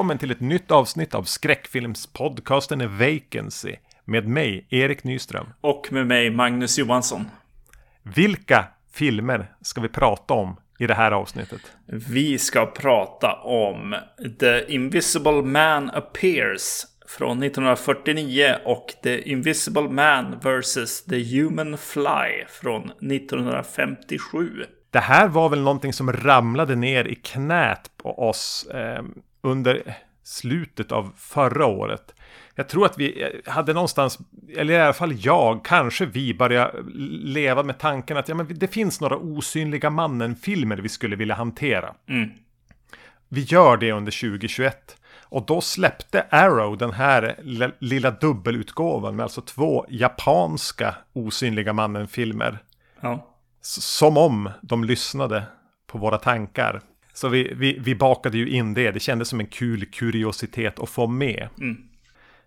Välkommen till ett nytt avsnitt av skräckfilmspodcasten Vacancy med mig, Erik Nyström. Och med mig, Magnus Johansson. Vilka filmer ska vi prata om i det här avsnittet? Vi ska prata om The Invisible Man Appears från 1949 och The Invisible Man vs. The Human Fly från 1957. Det här var väl någonting som ramlade ner i knät på oss eh, under slutet av förra året. Jag tror att vi eh, hade någonstans, eller i alla fall jag, kanske vi började leva med tanken att ja, men det finns några osynliga mannen-filmer vi skulle vilja hantera. Mm. Vi gör det under 2021. Och då släppte Arrow den här lilla dubbelutgåvan med alltså två japanska osynliga mannen-filmer. Ja. Som om de lyssnade på våra tankar. Så vi, vi, vi bakade ju in det. Det kändes som en kul kuriositet att få med. Mm.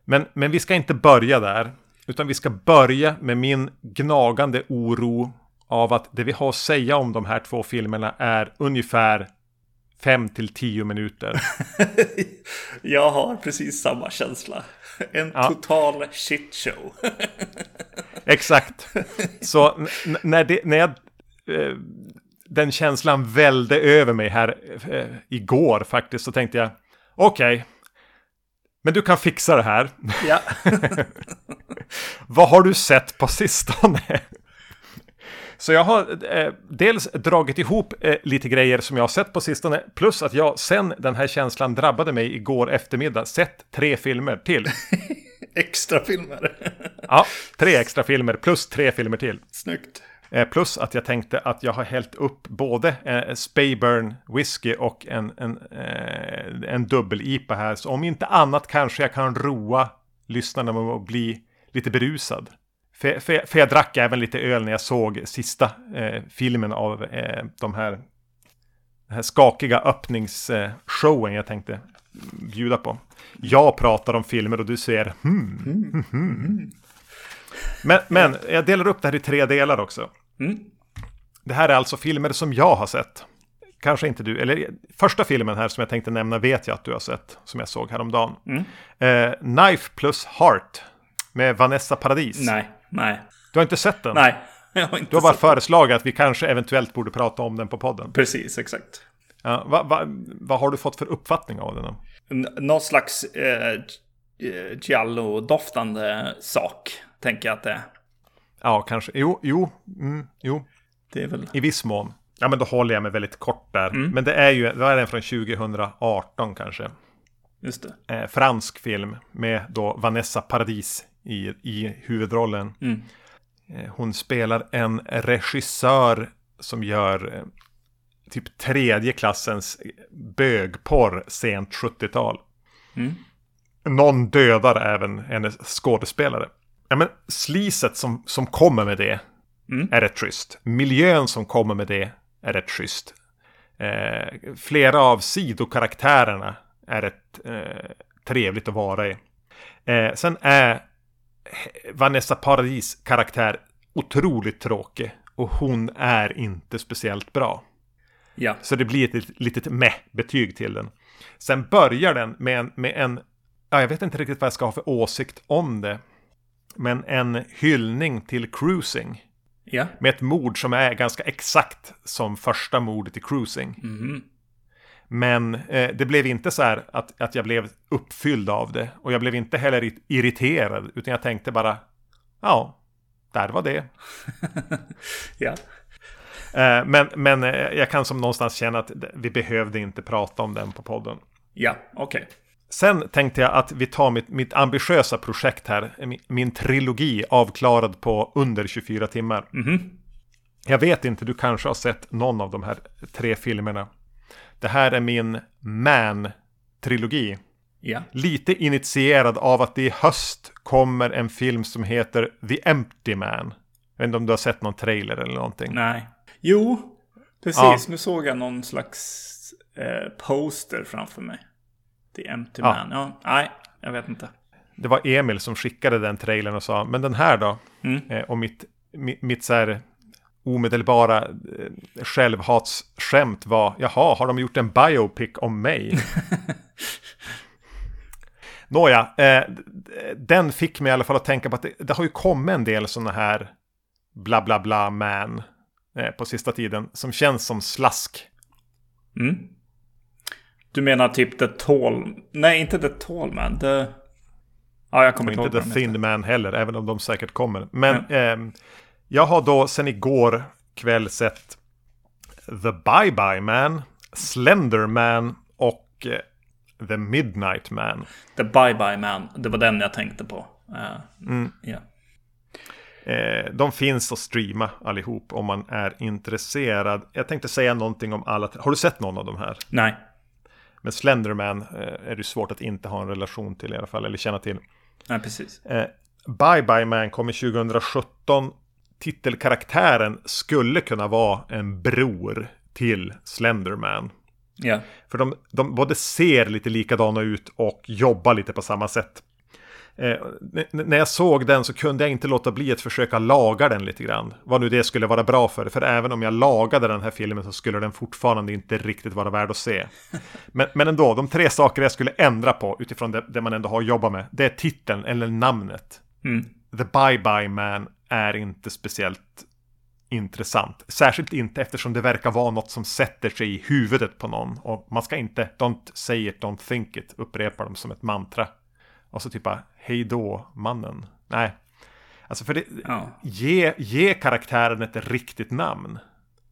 Men, men vi ska inte börja där. Utan vi ska börja med min gnagande oro av att det vi har att säga om de här två filmerna är ungefär 5 till 10 minuter. jag har precis samma känsla. En ja. total shitshow. Exakt. Så när, det, när jag... Eh, den känslan välde över mig här eh, igår faktiskt så tänkte jag okej. Okay, men du kan fixa det här. Ja. Vad har du sett på sistone? Så jag har eh, dels dragit ihop eh, lite grejer som jag har sett på sistone. Plus att jag sen den här känslan drabbade mig igår eftermiddag sett tre filmer till. extra filmer. ja, tre extra filmer plus tre filmer till. Snyggt. Eh, plus att jag tänkte att jag har hällt upp både eh, Spayburn whisky och en, en, eh, en dubbel-IPA här. Så om inte annat kanske jag kan roa lyssnarna med att bli lite berusad. För, för, för jag drack även lite öl när jag såg sista eh, filmen av eh, de här, här skakiga öppningsshowen jag tänkte bjuda på. Jag pratar om filmer och du ser hmm, hmm, hmm. Men, men jag delar upp det här i tre delar också. Mm. Det här är alltså filmer som jag har sett. Kanske inte du, eller första filmen här som jag tänkte nämna vet jag att du har sett. Som jag såg häromdagen. Mm. Eh, Knife plus Heart. Med Vanessa Paradis. Nej, nej. Du har inte sett den? Nej, jag har inte Du har bara föreslagit att vi kanske eventuellt borde prata om den på podden. Precis, exakt. Ja, vad va, va har du fått för uppfattning av den? Någon slags eh, giallo-doftande sak, tänker jag att det är. Ja, kanske. Jo, jo, mm, jo. Det är väl... I viss mån. Ja, men då håller jag mig väldigt kort där. Mm. Men det är ju, vad är den från 2018 kanske? Just det. Eh, fransk film med då Vanessa Paradis i, i huvudrollen. Mm. Eh, hon spelar en regissör som gör eh, typ tredje klassens bögporr sent 70-tal. Mm. Någon dödar även hennes skådespelare. Ja, men sliset som, som kommer med det mm. är rätt schysst. Miljön som kommer med det är rätt schysst. Eh, flera av sidokaraktärerna är rätt eh, trevligt att vara i. Eh, sen är Vanessa Paradis karaktär otroligt tråkig. Och hon är inte speciellt bra. Ja. Så det blir ett litet meh-betyg till den. Sen börjar den med en, med en ja, jag vet inte riktigt vad jag ska ha för åsikt om det. Men en hyllning till cruising. Ja. Med ett mord som är ganska exakt som första mordet i cruising. Mm. Men eh, det blev inte så här att, att jag blev uppfylld av det. Och jag blev inte heller irriterad. Utan jag tänkte bara, ja, där var det. ja. Eh, men, men eh, jag kan som någonstans känna att vi behövde inte prata om den på podden. Ja, okej. Okay. Sen tänkte jag att vi tar mitt, mitt ambitiösa projekt här, min, min, trilogi avklarad på under 24 timmar. Mm. Jag vet inte, du kanske har sett någon av de här tre filmerna. Det här är min Man-trilogi. Ja. Lite initierad av att det i höst kommer en film som heter The Empty Man. Jag vet inte om du har sett någon trailer eller någonting. Nej. Jo, precis. Ja. Nu såg jag någon slags eh, poster framför mig. The Empty ja. Man. Ja, nej, jag vet inte. Det var Emil som skickade den trailern och sa, men den här då? Mm. Eh, och mitt, mitt, mitt så här omedelbara eh, självhatsskämt var Jaha, har de gjort en biopic om mig? Nåja, eh, den fick mig i alla fall att tänka på att det, det har ju kommit en del sådana här bla bla bla man eh, på sista tiden som känns som slask. Mm. Du menar typ The Tall... Nej, inte The Tall Man. The... Ja, jag kommer inte inte The Thin Man heller, även om de säkert kommer. Men mm. eh, jag har då sen igår kväll sett The Bye Bye Man, Slender Man och eh, The Midnight Man. The Bye Bye Man, det var den jag tänkte på. Uh, mm. yeah. Eh, de finns att streama allihop om man är intresserad. Jag tänkte säga någonting om alla. Har du sett någon av de här? Nej. Men Slenderman eh, är det svårt att inte ha en relation till i alla fall, eller känna till. Nej, precis. Eh, Bye Bye Man kommer 2017. Titelkaraktären skulle kunna vara en bror till Slenderman. Ja. För de, de både ser lite likadana ut och jobbar lite på samma sätt. Eh, när jag såg den så kunde jag inte låta bli att försöka laga den lite grann. Vad nu det skulle vara bra för. För även om jag lagade den här filmen så skulle den fortfarande inte riktigt vara värd att se. Men, men ändå, de tre saker jag skulle ändra på utifrån det, det man ändå har jobbat med. Det är titeln eller namnet. Mm. The Bye Bye Man är inte speciellt intressant. Särskilt inte eftersom det verkar vara något som sätter sig i huvudet på någon. Och man ska inte, don't say it, don't think it, upprepa dem som ett mantra. Och så typ hej då mannen. Nej. Alltså för det, ja. ge, ge karaktären ett riktigt namn.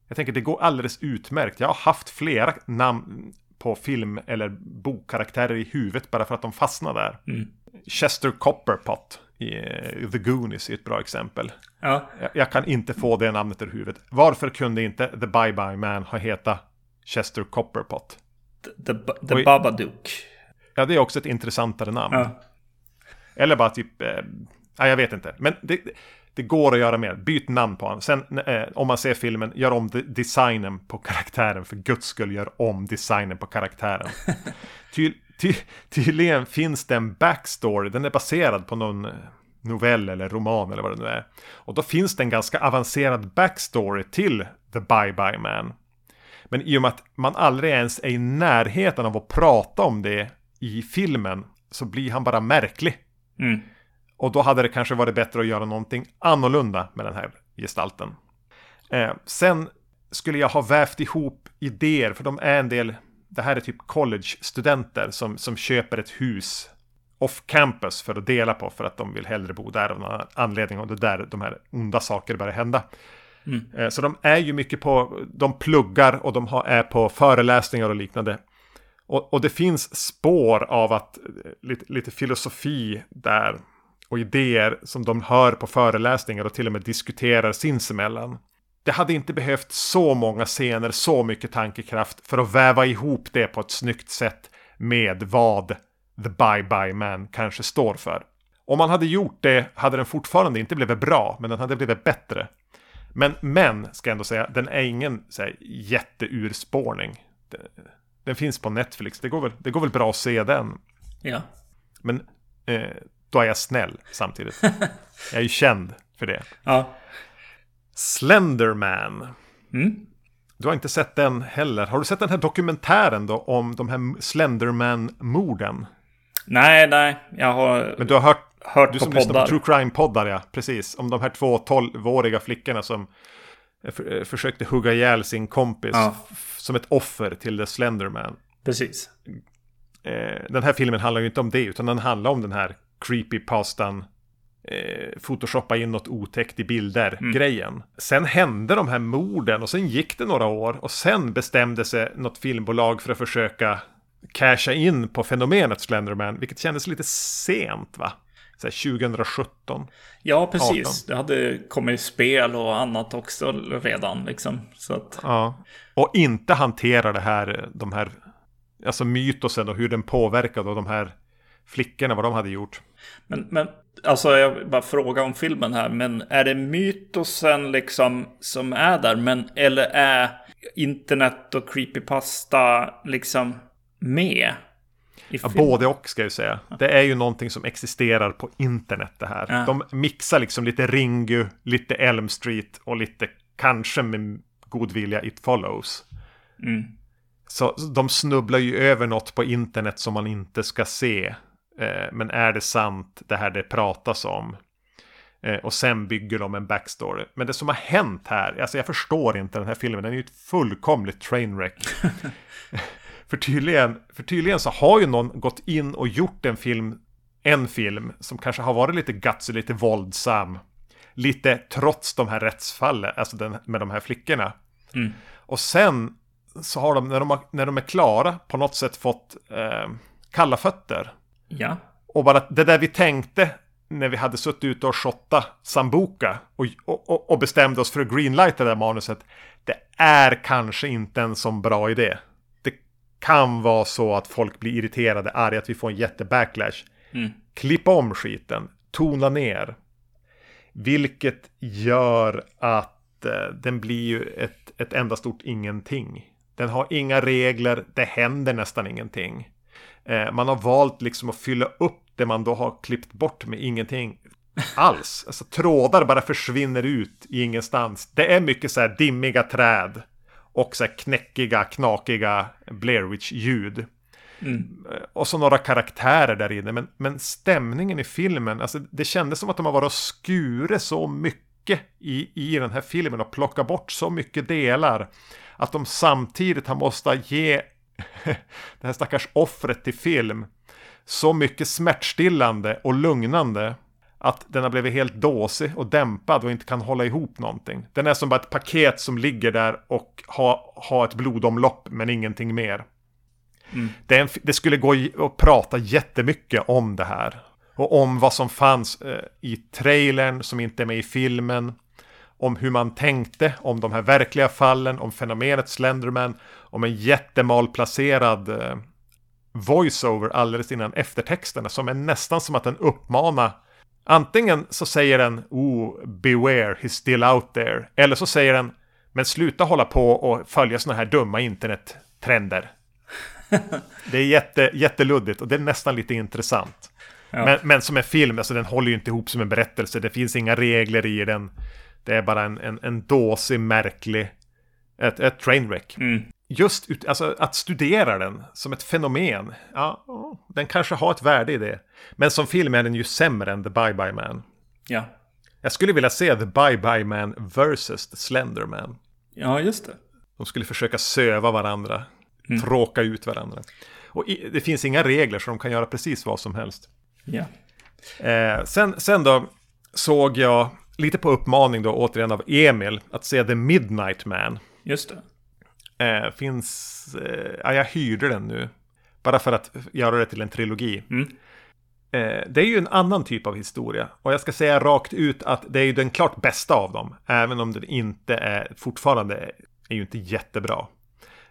Jag tänker det går alldeles utmärkt. Jag har haft flera namn på film eller bokkaraktärer i huvudet bara för att de fastnar där. Mm. Chester Copperpot i eh, The Goonies är ett bra exempel. Ja. Jag, jag, kan inte få det namnet ur huvudet. Varför kunde inte The Bye Bye Man ha hetat Chester Copperpot? The, the, the Babadook. Ja, det är också ett intressantare namn. Ja. Eller bara typ, eh, nej jag vet inte. Men det, det går att göra mer. Byt namn på honom. Sen eh, om man ser filmen, gör om designen på karaktären. För guds skull, gör om designen på karaktären. Ty, ty, tydligen finns det en backstory. Den är baserad på någon eh, novell eller roman eller vad det nu är. Och då finns det en ganska avancerad backstory till The Bye Bye Man. Men i och med att man aldrig ens är i närheten av att prata om det i filmen så blir han bara märklig. Mm. Och då hade det kanske varit bättre att göra någonting annorlunda med den här gestalten. Eh, sen skulle jag ha vävt ihop idéer, för de är en del, det här är typ college-studenter som, som köper ett hus off campus för att dela på för att de vill hellre bo där av någon anledning och det är där de här onda saker börjar hända. Mm. Eh, så de är ju mycket på, de pluggar och de är på föreläsningar och liknande. Och, och det finns spår av att eh, lite, lite filosofi där och idéer som de hör på föreläsningar och till och med diskuterar sinsemellan. Det hade inte behövt så många scener, så mycket tankekraft för att väva ihop det på ett snyggt sätt med vad The Bye Bye Man kanske står för. Om man hade gjort det hade den fortfarande inte blivit bra, men den hade blivit bättre. Men, men, ska jag ändå säga, den är ingen så här, jätteurspårning. Den finns på Netflix. Det går väl, det går väl bra att se den. Ja. Men eh, då är jag snäll samtidigt. jag är ju känd för det. Ja. Slenderman. Mm. Du har inte sett den heller. Har du sett den här dokumentären då om de här Slenderman-morden? Nej, nej. Jag har Men du har hört, hört du på som poddar. lyssnar på True Crime-poddar, ja. Precis. Om de här två tolvåriga flickorna som för, försökte hugga ihjäl sin kompis Ja. som ett offer till The Slenderman. Precis. Eh, den här filmen handlar ju inte om det, utan den handlar om den här creepypastan eh, Photoshoppa in något otäckt i bilder grejen. Sen hände de här morden och sen gick det några år och sen bestämde sig något filmbolag för att försöka casha in på fenomenet Slenderman, vilket kändes lite sent va? Så här 2017. Ja, precis. Det hade kommit spel och annat också redan. Liksom. Så att, Ja. Och inte hantera det här, de här, alltså mytosen och hur den påverkade och de här flickorna, vad de hade gjort. men, men alltså, jag vill bara fråga om filmen här. Men är det mytosen liksom som är där? Men, eller är internet och creepypasta liksom med? Ja, både och ska jag säga. Det är ju någonting som existerar på internet det här. Ja. De mixar liksom lite Ringu, lite Elm Street och lite kanske med god vilja It Follows. Mm. Så de snubblar ju över något på internet som man inte ska se. Eh, men är det sant det här det pratas om? Eh, och sen bygger de en backstory. Men det som har hänt här, alltså jag förstår inte den här filmen, den är ju ett fullkomligt trainwreck. för, tydligen, för tydligen så har ju någon gått in och gjort en film, en film som kanske har varit lite gutsy, lite våldsam. Lite trots de här rättsfallen, alltså den, med de här flickorna. Mm. Och sen så har de när, de har, när de är klara, på något sätt fått eh, kalla fötter. Ja. Och bara det där vi tänkte när vi hade suttit ute och shotta Sambuca och, och, och bestämde oss för att greenlighta det där manuset. Det är kanske inte en sån bra idé. Kan vara så att folk blir irriterade, arga, att vi får en jättebacklash. Mm. Klippa om skiten, tona ner. Vilket gör att eh, den blir ju ett, ett enda stort ingenting. Den har inga regler, det händer nästan ingenting. Eh, man har valt liksom att fylla upp det man då har klippt bort med ingenting alls. Alltså trådar bara försvinner ut i ingenstans. Det är mycket så här dimmiga träd och så här knäckiga, knakiga Blair Witch-ljud. Mm. Och så några karaktärer där inne. Men, men stämningen i filmen, alltså det kändes som att de har varit och skurit så mycket i, i den här filmen och plockat bort så mycket delar. Att de samtidigt har måste ge det här stackars offret till film så mycket smärtstillande och lugnande att den har blivit helt dåsig och dämpad och inte kan hålla ihop någonting. Den är som bara ett paket som ligger där och har ha ett blodomlopp men ingenting mer. Mm. Det, en, det, skulle gå att prata jättemycket om det här. Och om vad som fanns eh, i trailern som inte är med i filmen. Om hur man tänkte, om de här verkliga fallen, om fenomenet Slenderman. Om en jättemalplacerad eh, voiceover alldeles innan eftertexterna som är nästan som att den uppmanar Antingen så säger den Oh, beware, he's still out there. Eller så säger den Men sluta hålla på och följa sådana här dumma internettrender. det är jätte, jätteluddigt och det är nästan lite intressant. Ja. Men, men, som en film, alltså den håller ju inte ihop som en berättelse. Det finns inga regler i den. Det är bara en, en, en dåsig, märklig... Ett, ett trainwreck. Mm just alltså, att studera den som ett fenomen, ja, den kanske har ett värde i det. Men som film är den ju sämre än The Bye Bye Man. Ja. Jag skulle vilja se The Bye Bye Man versus The Slender Man. Ja, just det. De skulle försöka söva varandra, mm. tråka ut varandra. Och i, det finns inga regler så de kan göra precis vad som helst. Ja. Eh, sen, sen då såg jag, lite på uppmaning då återigen av Emil, att se The Midnight Man. Just det. Eh, finns, eh, ja, jag hyrde den nu. Bara för att göra det till en trilogi. Mm. Eh, det är ju en annan typ av historia. Och jag ska säga rakt ut att det är ju den klart bästa av dem. Även om den inte är, fortfarande är ju inte jättebra.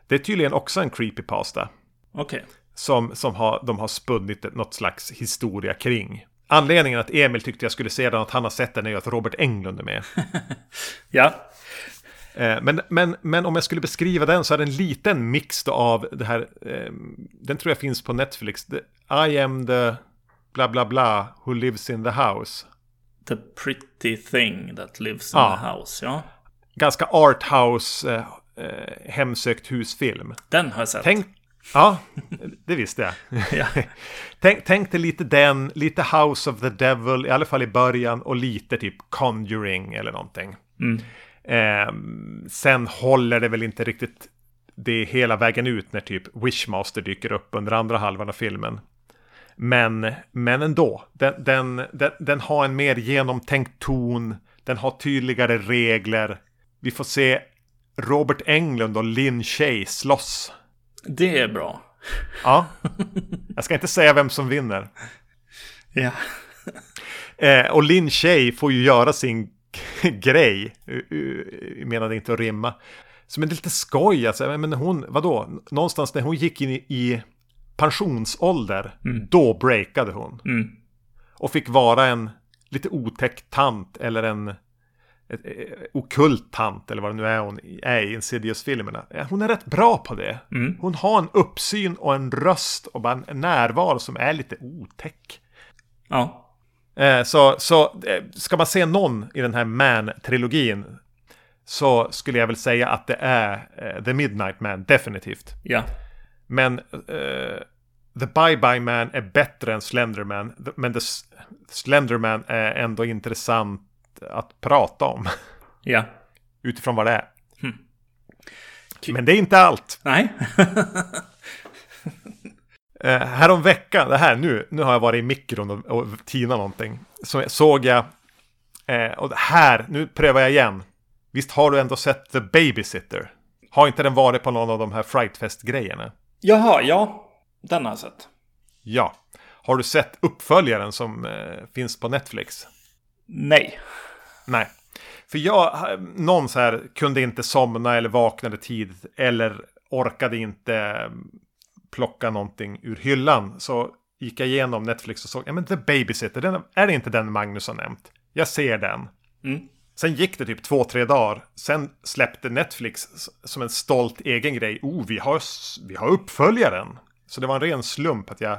Det är tydligen också en creepypasta. Okej. Okay. Som, som har, de har spunnit något slags historia kring. Anledningen att Emil tyckte jag skulle se den, att han har sett den, är ju att Robert Englund är med. ja. Eh, men, men, men om jag skulle beskriva den så är det en liten mix av det här. Eh, den tror jag finns på Netflix. I am the bla bla bla who lives in the house. The pretty thing that lives in ja. the house, ja. Ganska arthouse, eh, eh, hemsökt husfilm. Den har jag sett. Tänk, ja, det visste jag. ja. tänk, tänk dig lite den, lite House of the Devil, i alla fall i början, och lite typ Conjuring eller någonting. Mm. Eh, sen håller det väl inte riktigt det hela vägen ut när typ Wishmaster dyker upp under andra halvan av filmen. Men, men ändå, den, den, den, den har en mer genomtänkt ton, den har tydligare regler. Vi får se Robert Englund och Lin Shay slåss. Det är bra. Ja. Jag ska inte säga vem som vinner. Ja. Eh, och Lin Shay får ju göra sin grej. Jag menade inte att rimma. Som är lite skoj, alltså. Men hon, vadå? Någonstans när hon gick in i pensionsålder, mm. då breakade hon. Mm. Och fick vara en lite otäck tant eller en ett, okult tant eller vad det nu är hon är i Insidious-filmerna. Hon är rätt bra på det. Mm. Hon har en uppsyn och en röst och bara en närvaro som är lite otäck. Ja. Eh, så, så eh, ska man se någon i den här Man-trilogin så skulle jag väl säga att det är eh, The Midnight Man, definitivt. Ja. Men eh, The Bye Bye Man är bättre än Slenderman. Men The Slenderman är ändå intressant att prata om. Ja. Utifrån vad det är. Hmm. Men det är inte allt. Nej. Eh, härom veckan, det här nu, nu har jag varit i mikron och, och tinat någonting. Så såg jag, eh, och här, nu prövar jag igen. Visst har du ändå sett The Babysitter? Har inte den varit på någon av de här Frightfest-grejerna? Jaha, ja. Den har jag sett. Ja. Har du sett uppföljaren som eh, finns på Netflix? Nej. Nej. För jag, någon så här kunde inte somna eller vaknade tidigt eller orkade inte eh, plocka någonting ur hyllan. Så gick jag igenom Netflix och såg, ja men The Babysitter, den, är det inte den Magnus har nämnt? Jag ser den. Mm. Sen gick det typ två, tre dagar. Sen släppte Netflix som en stolt egen grej. Oh, vi har, vi har uppföljaren. Så det var en ren slump att jag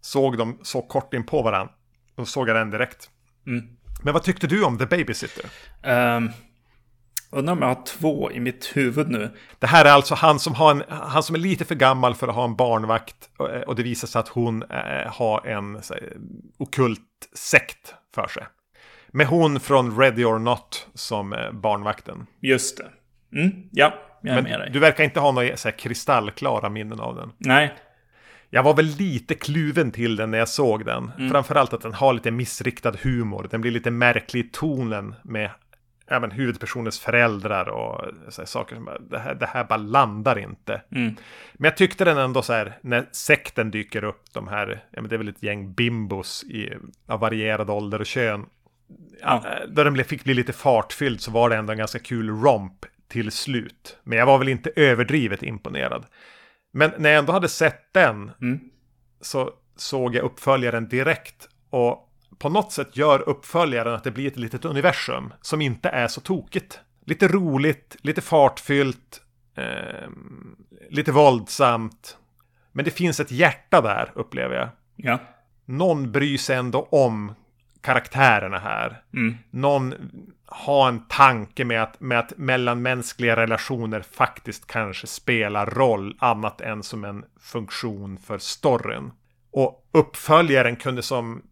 såg dem så kort in på varandra. Och såg jag den direkt. Mm. Men vad tyckte du om The Babysitter? Um, undrar om jag har två i mitt huvud nu. Det här är alltså han som, har en, han som är lite för gammal för att ha en barnvakt. Och, och det visar sig att hon eh, har en okult sekt för sig. Med hon från Ready or Not som eh, barnvakten. Just det. Mm, ja, jag är med Men dig. du verkar inte ha några så här, kristallklara minnen av den. Nej. Jag var väl lite kluven till den när jag såg den. Framförallt att den har lite missriktad humor. Den blir lite märklig i tonen med även huvudpersonens föräldrar och så här, saker som det här, det här bara landar inte. Mm. Men jag tyckte den ändå så här, när sekten dyker upp, de här, ja men det är väl ett gäng bimbos i, av varierad ålder och kön. Ja, Ja. Då den fick bli lite fartfylld så var det ändå en ganska kul romp till slut. Men jag var väl inte överdrivet imponerad. Men när jag ändå hade sett den Mm. så såg jag uppföljaren direkt. Och på något sätt gör uppföljaren att det blir ett litet universum som inte är så tokigt. Lite roligt, lite fartfyllt, ehm, lite våldsamt. Men det finns ett hjärta där, upplever jag. Ja. Någon bryr sig ändå om karaktärerna här. Mm. Någon har en tanke med att, med att mellanmänskliga relationer faktiskt kanske spelar roll annat än som en funktion för storyn. Och uppföljaren kunde som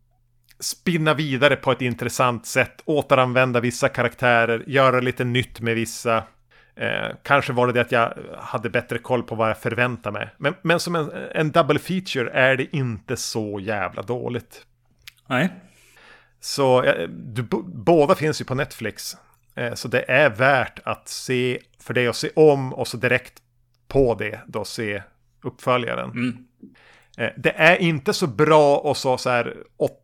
spinna vidare på ett intressant sätt, återanvända vissa karaktärer, göra lite nytt med vissa. Eh, kanske var det det att jag hade bättre koll på vad jag förväntade mig. Men, men som en, en double feature är det inte så jävla dåligt. Nej. Så eh, du, båda finns ju på Netflix. Eh, så det är värt att se, för det att se om och så direkt på det då se uppföljaren. Mm. Eh, det är inte så bra och så, så här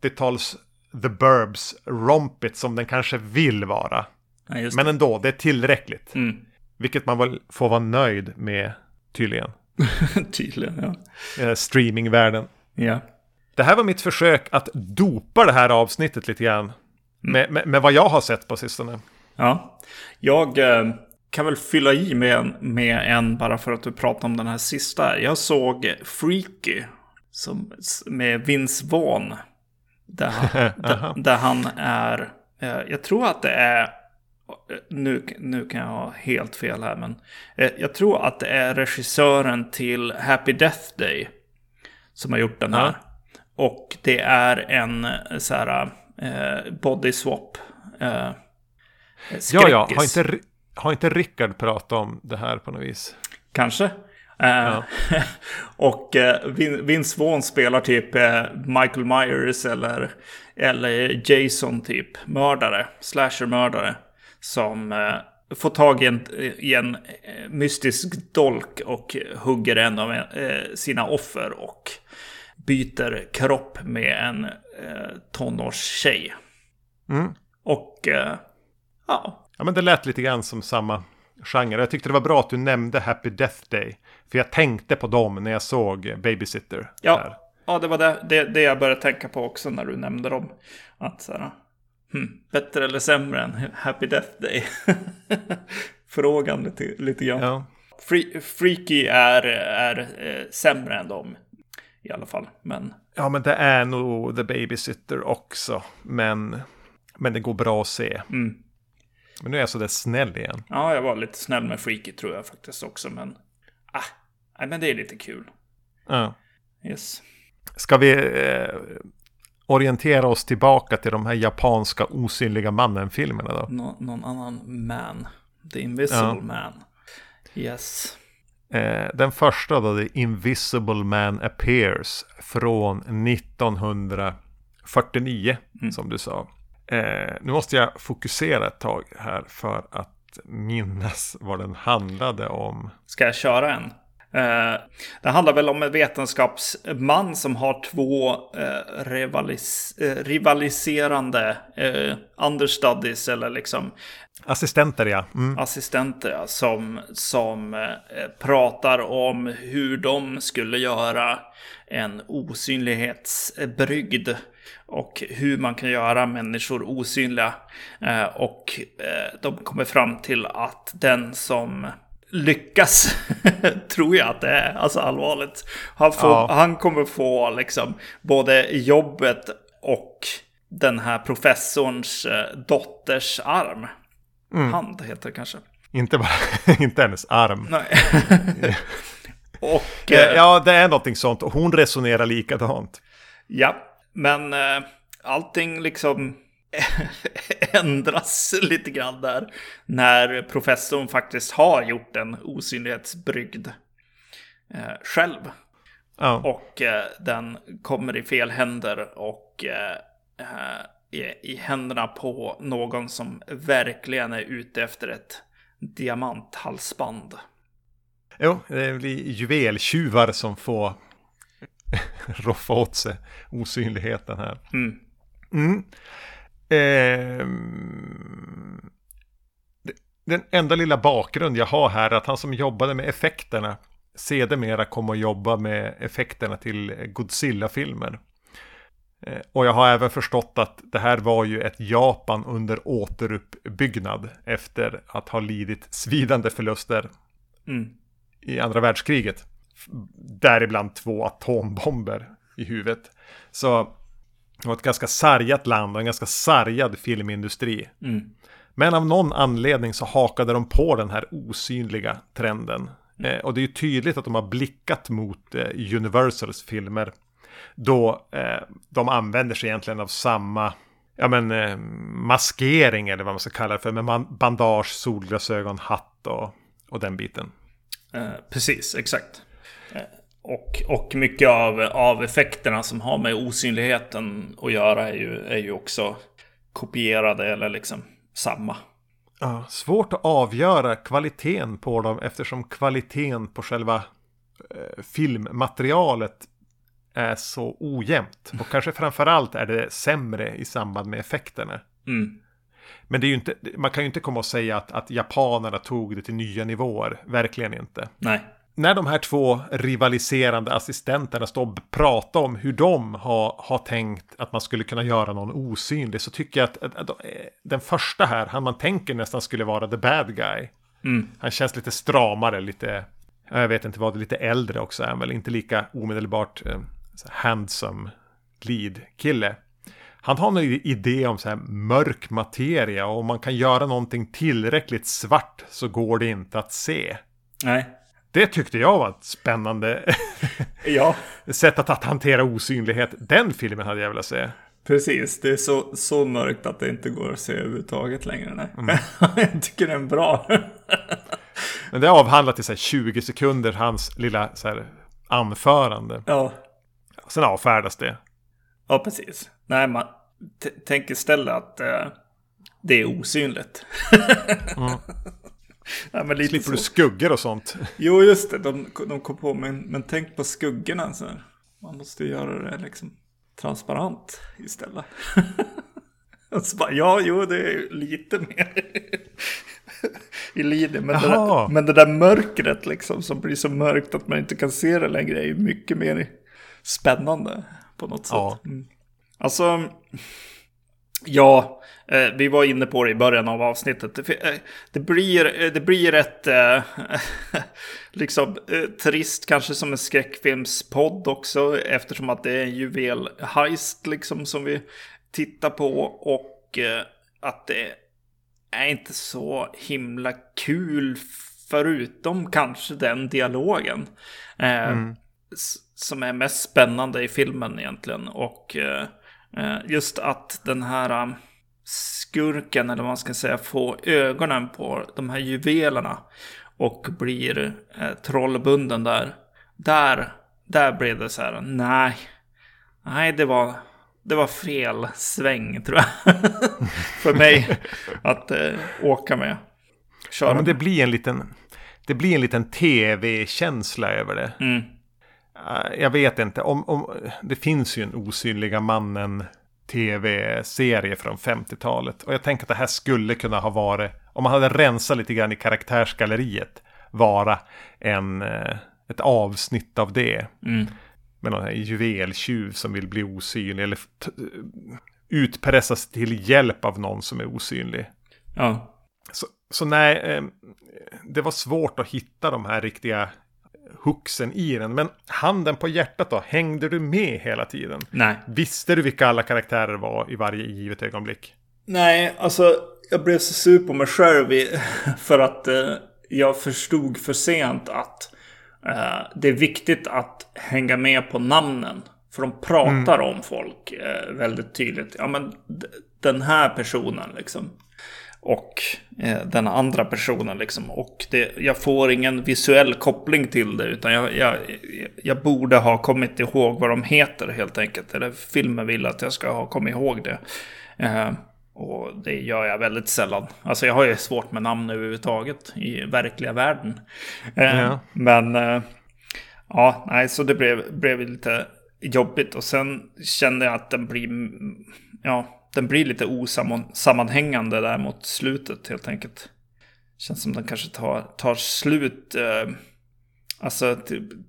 80-tals The Burbs rompigt som den kanske vill vara. Ja, Men ändå, det är tillräckligt. Mm. Vilket man väl får vara nöjd med tydligen. Tydligen, ja. Eh, streamingvärlden. Ja. Det här var mitt försök att dopa det här avsnittet lite grann. Med, med, med vad jag har sett på sistone. Ja. Jag eh, kan väl fylla i med en, med en bara för att du pratar om den här sista. Jag såg Freaky som, med Vince Vaughn. Där, han- där, där han är, eh, jag tror att det är, nu, nu kan jag ha helt fel här, men eh, jag tror att det är regissören till Happy Death Day som har gjort den här. Ja. Och det är en eh, så här eh, body swap. Eh, Ja, ja. Har inte, har inte Rickard pratat om det här på något vis? Kanske. Eh, och eh, Vin- Vince Vaughn spelar typ eh, Michael Myers eller, eller Jason typ. Mördare, slasher-mördare. Som får tag i en, i en mystisk dolk och hugger en av sina offer. Och byter kropp med en tonårstjej. Mm. Och ja, Ja, men det lät lite grann som samma genre. Jag tyckte det var bra att du nämnde Happy Death Day. För jag tänkte på dem när jag såg Babysitter. Ja, Där. ja det var det, det, det jag började tänka på också när du nämnde dem. Att så här, hmm, bättre eller sämre än Happy Death Day? Frågan lite, lite grann. Ja. Free, Freaky är, är eh, sämre än dem. I alla fall. Men ja, men det är nog The Babysitter också. Men, men det går bra att se. mm, Men nu är jag sådär snäll igen. Ja, jag var lite snäll med Freaky tror jag faktiskt också. Men, nej, men det är lite kul. Ja. Yes. Ska vi eh, orientera oss tillbaka till de här japanska osynliga mannen-filmerna då? Nå någon annan man. The Invisible Ja. Man. Yes. Eh, den första då, The Invisible Man Appears från 1949 som du sa. Eh, nu måste jag fokusera ett tag här för att minnas vad den handlade om. Ska jag köra en? Eh, det handlar väl om en vetenskapsman som har två eh, rivalis eh, rivaliserande understudies eller liksom Assistenter ja. Mm. assistenter ja, som, som pratar om hur de skulle göra en osynlighetsbrygd och hur man kan göra människor osynliga. Och de kommer fram till att den som lyckas, tror jag att det är, alltså allvarligt, han, får, Ja. han kommer få liksom både jobbet och den här professorns eh, dotters arm. Hand heter det kanske. Inte bara, inte hennes arm. Nej. och eh, Ja, det är någonting sånt. Och hon resonerar likadant. ja, men eh, allting liksom ändras lite grann där. När professorn faktiskt har gjort en osynlighetsbrygd eh, själv. Ja. Och eh, den kommer i fel händer och eh, eh, i, i händerna på någon som verkligen är ute efter ett diamanthalsband. Jo, det blir juveltjuvar som får roffa åt sig osynligheten här. Mm. Mm. Ehm, den enda lilla bakgrund jag har här är att han som jobbade med effekterna sedermera kom att jobba med effekterna till Godzilla-filmer. Eh, Och jag har även förstått att det här var ju ett Japan under återuppbyggnad efter att ha lidit svidande förluster Mm. i andra världskriget. Däribland två atombomber i huvudet. Så det var ett ganska sargat land och en ganska sargad filmindustri. Mm. Men av någon anledning så hakade de på den här osynliga trenden. Eh, och det är ju tydligt att de har blickat mot eh, Universals filmer. Då eh, de använder sig egentligen av samma ja, men, eh, maskering eller vad man ska kalla det för. Med bandage, solglasögon, hatt och, och den biten. Eh, precis, exakt. Och, och mycket av, av effekterna som har med osynligheten att göra är ju, är ju också kopierade eller liksom samma. Ja, svårt att avgöra kvaliteten på dem eftersom kvaliteten på själva eh, filmmaterialet är så ojämnt. Och kanske framförallt är det sämre i samband med effekterna. Mm. Men det är inte, man kan ju inte komma och säga att, att japanerna tog det till nya nivåer. Verkligen inte. Nej. När de här två rivaliserande assistenterna står och pratar om hur de har, har tänkt att man skulle kunna göra någon osynlig så tycker jag att, att, att eh, den första här, han man tänker nästan skulle vara the bad guy. Mm. Han känns lite stramare, lite, ja, jag vet inte vad, lite äldre också är väl, inte lika omedelbart eh, handsome lead-kille. Han har en idé om så här mörk materia och om man kan göra någonting tillräckligt svart så går det inte att se. Nej. Det tyckte jag var ett spännande Ja, sätt att, att hantera osynlighet. Den filmen hade jag velat se. precis. Det är så, så mörkt att det inte går att se överhuvudtaget längre. Nej. Jag tycker den är bra. Men det är avhandlat i så här 20 sekunder, hans lilla så här, anförande. ja. Sen avfärdas det. ja, precis. Nej, man tänker istället att eh, det är osynligt. Ja, men lite Slipper så. du skuggor och sånt. Jo, just det. De, de kom på, men, men tänk på skuggorna. Så här. Man måste göra det liksom transparent istället. Och så bara, ja, jo, det är lite mer i linje. Men det, där, men det där mörkret liksom som blir så mörkt att man inte kan se det längre är ju mycket mer spännande på något sätt. Ja. Mm. Alltså, ja, vi var inne på det i början av avsnittet. Det, eh, det, blir, eh, det blir ett eh, liksom eh, trist kanske som en skräckfilmspodd också eftersom att det är en juvelheist liksom som vi tittar på och eh, att det är inte så himla kul förutom kanske den dialogen. Eh, mm. Som är mest spännande i filmen egentligen. Och eh, eh just att den här skurken, eller vad man ska säga, får ögonen på de här juvelerna. Och blir eh, trollbunden där. Där, där blev det så här, nej. Nej, det var, det var fel sväng tror jag. För mig att eh, åka med. Köra ja, men det blir en liten, det blir en liten tv-känsla över det. Mm. Jag vet inte, om, om, det finns ju en osynliga mannen tv-serie från 50-talet. Och jag tänker att det här skulle kunna ha varit, om man hade rensat lite grann i karaktärsgalleriet, vara en, eh, ett avsnitt av det. Mm med någon här juveltjuv som vill bli osynlig eller utpressas till hjälp av någon som är osynlig. Ja. Så, så nej, eh, det var svårt att hitta de här riktiga huxen i den. Men handen på hjärtat då, hängde du med hela tiden? Nej. Visste du vilka alla karaktärer var i varje givet ögonblick? Nej, alltså jag blev så sur på mig själv för att eh, jag förstod för sent att Eh, det är viktigt att hänga med på namnen. För de pratar mm. om folk eh, väldigt tydligt. Ja men den här personen liksom. Och eh, den andra personen liksom. Och det, jag får ingen visuell koppling till det. Utan jag, jag, jag borde ha kommit ihåg vad de heter helt enkelt. Eller filmen vill att jag ska ha kommit ihåg det. Och det gör jag väldigt sällan. Alltså jag har ju svårt med namn överhuvudtaget i verkliga världen. Eh, ja. Men eh, ja, nej, så det blev, blev lite jobbigt. Och sen kände jag att den blir, ja, den blir lite osammanhängande där mot slutet helt enkelt. Känns som den kanske tar, tar slut. Eh, alltså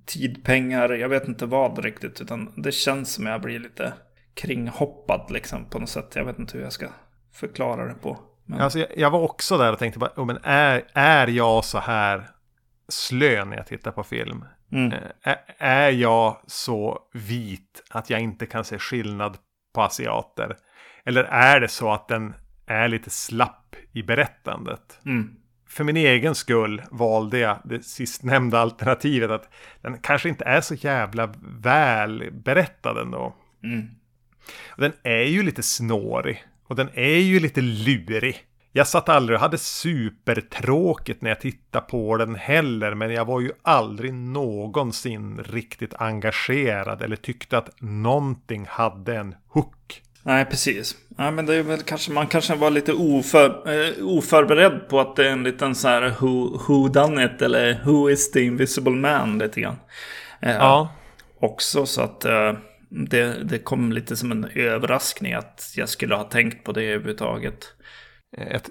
tid, pengar, jag vet inte vad riktigt. Utan det känns som jag blir lite kringhoppad liksom på något sätt. Jag vet inte hur jag ska förklara det på. Men... Alltså, jag, jag, var också där och tänkte, bara, oh, men är, är jag så här slö när jag tittar på film? Mm. Eh, är, är jag så vit att jag inte kan se skillnad på asiater? Eller är det så att den är lite slapp i berättandet? Mm. För min egen skull valde jag det sistnämnda alternativet. Att den kanske inte är så jävla väl berättad ändå. Mm. Och den är ju lite snårig. Och den är ju lite lurig. Jag satt aldrig och hade supertråkigt när jag tittade på den heller. Men jag var ju aldrig någonsin riktigt engagerad. Eller tyckte att någonting hade en hook. Nej, precis. Nej, men det är väl kanske, man kanske var lite oför, eh, oförberedd på att det är en liten så här who, who done it eller who is the invisible man lite grann. Eh, ja. Också så att eh, det, det kom lite som en överraskning att jag skulle ha tänkt på det överhuvudtaget.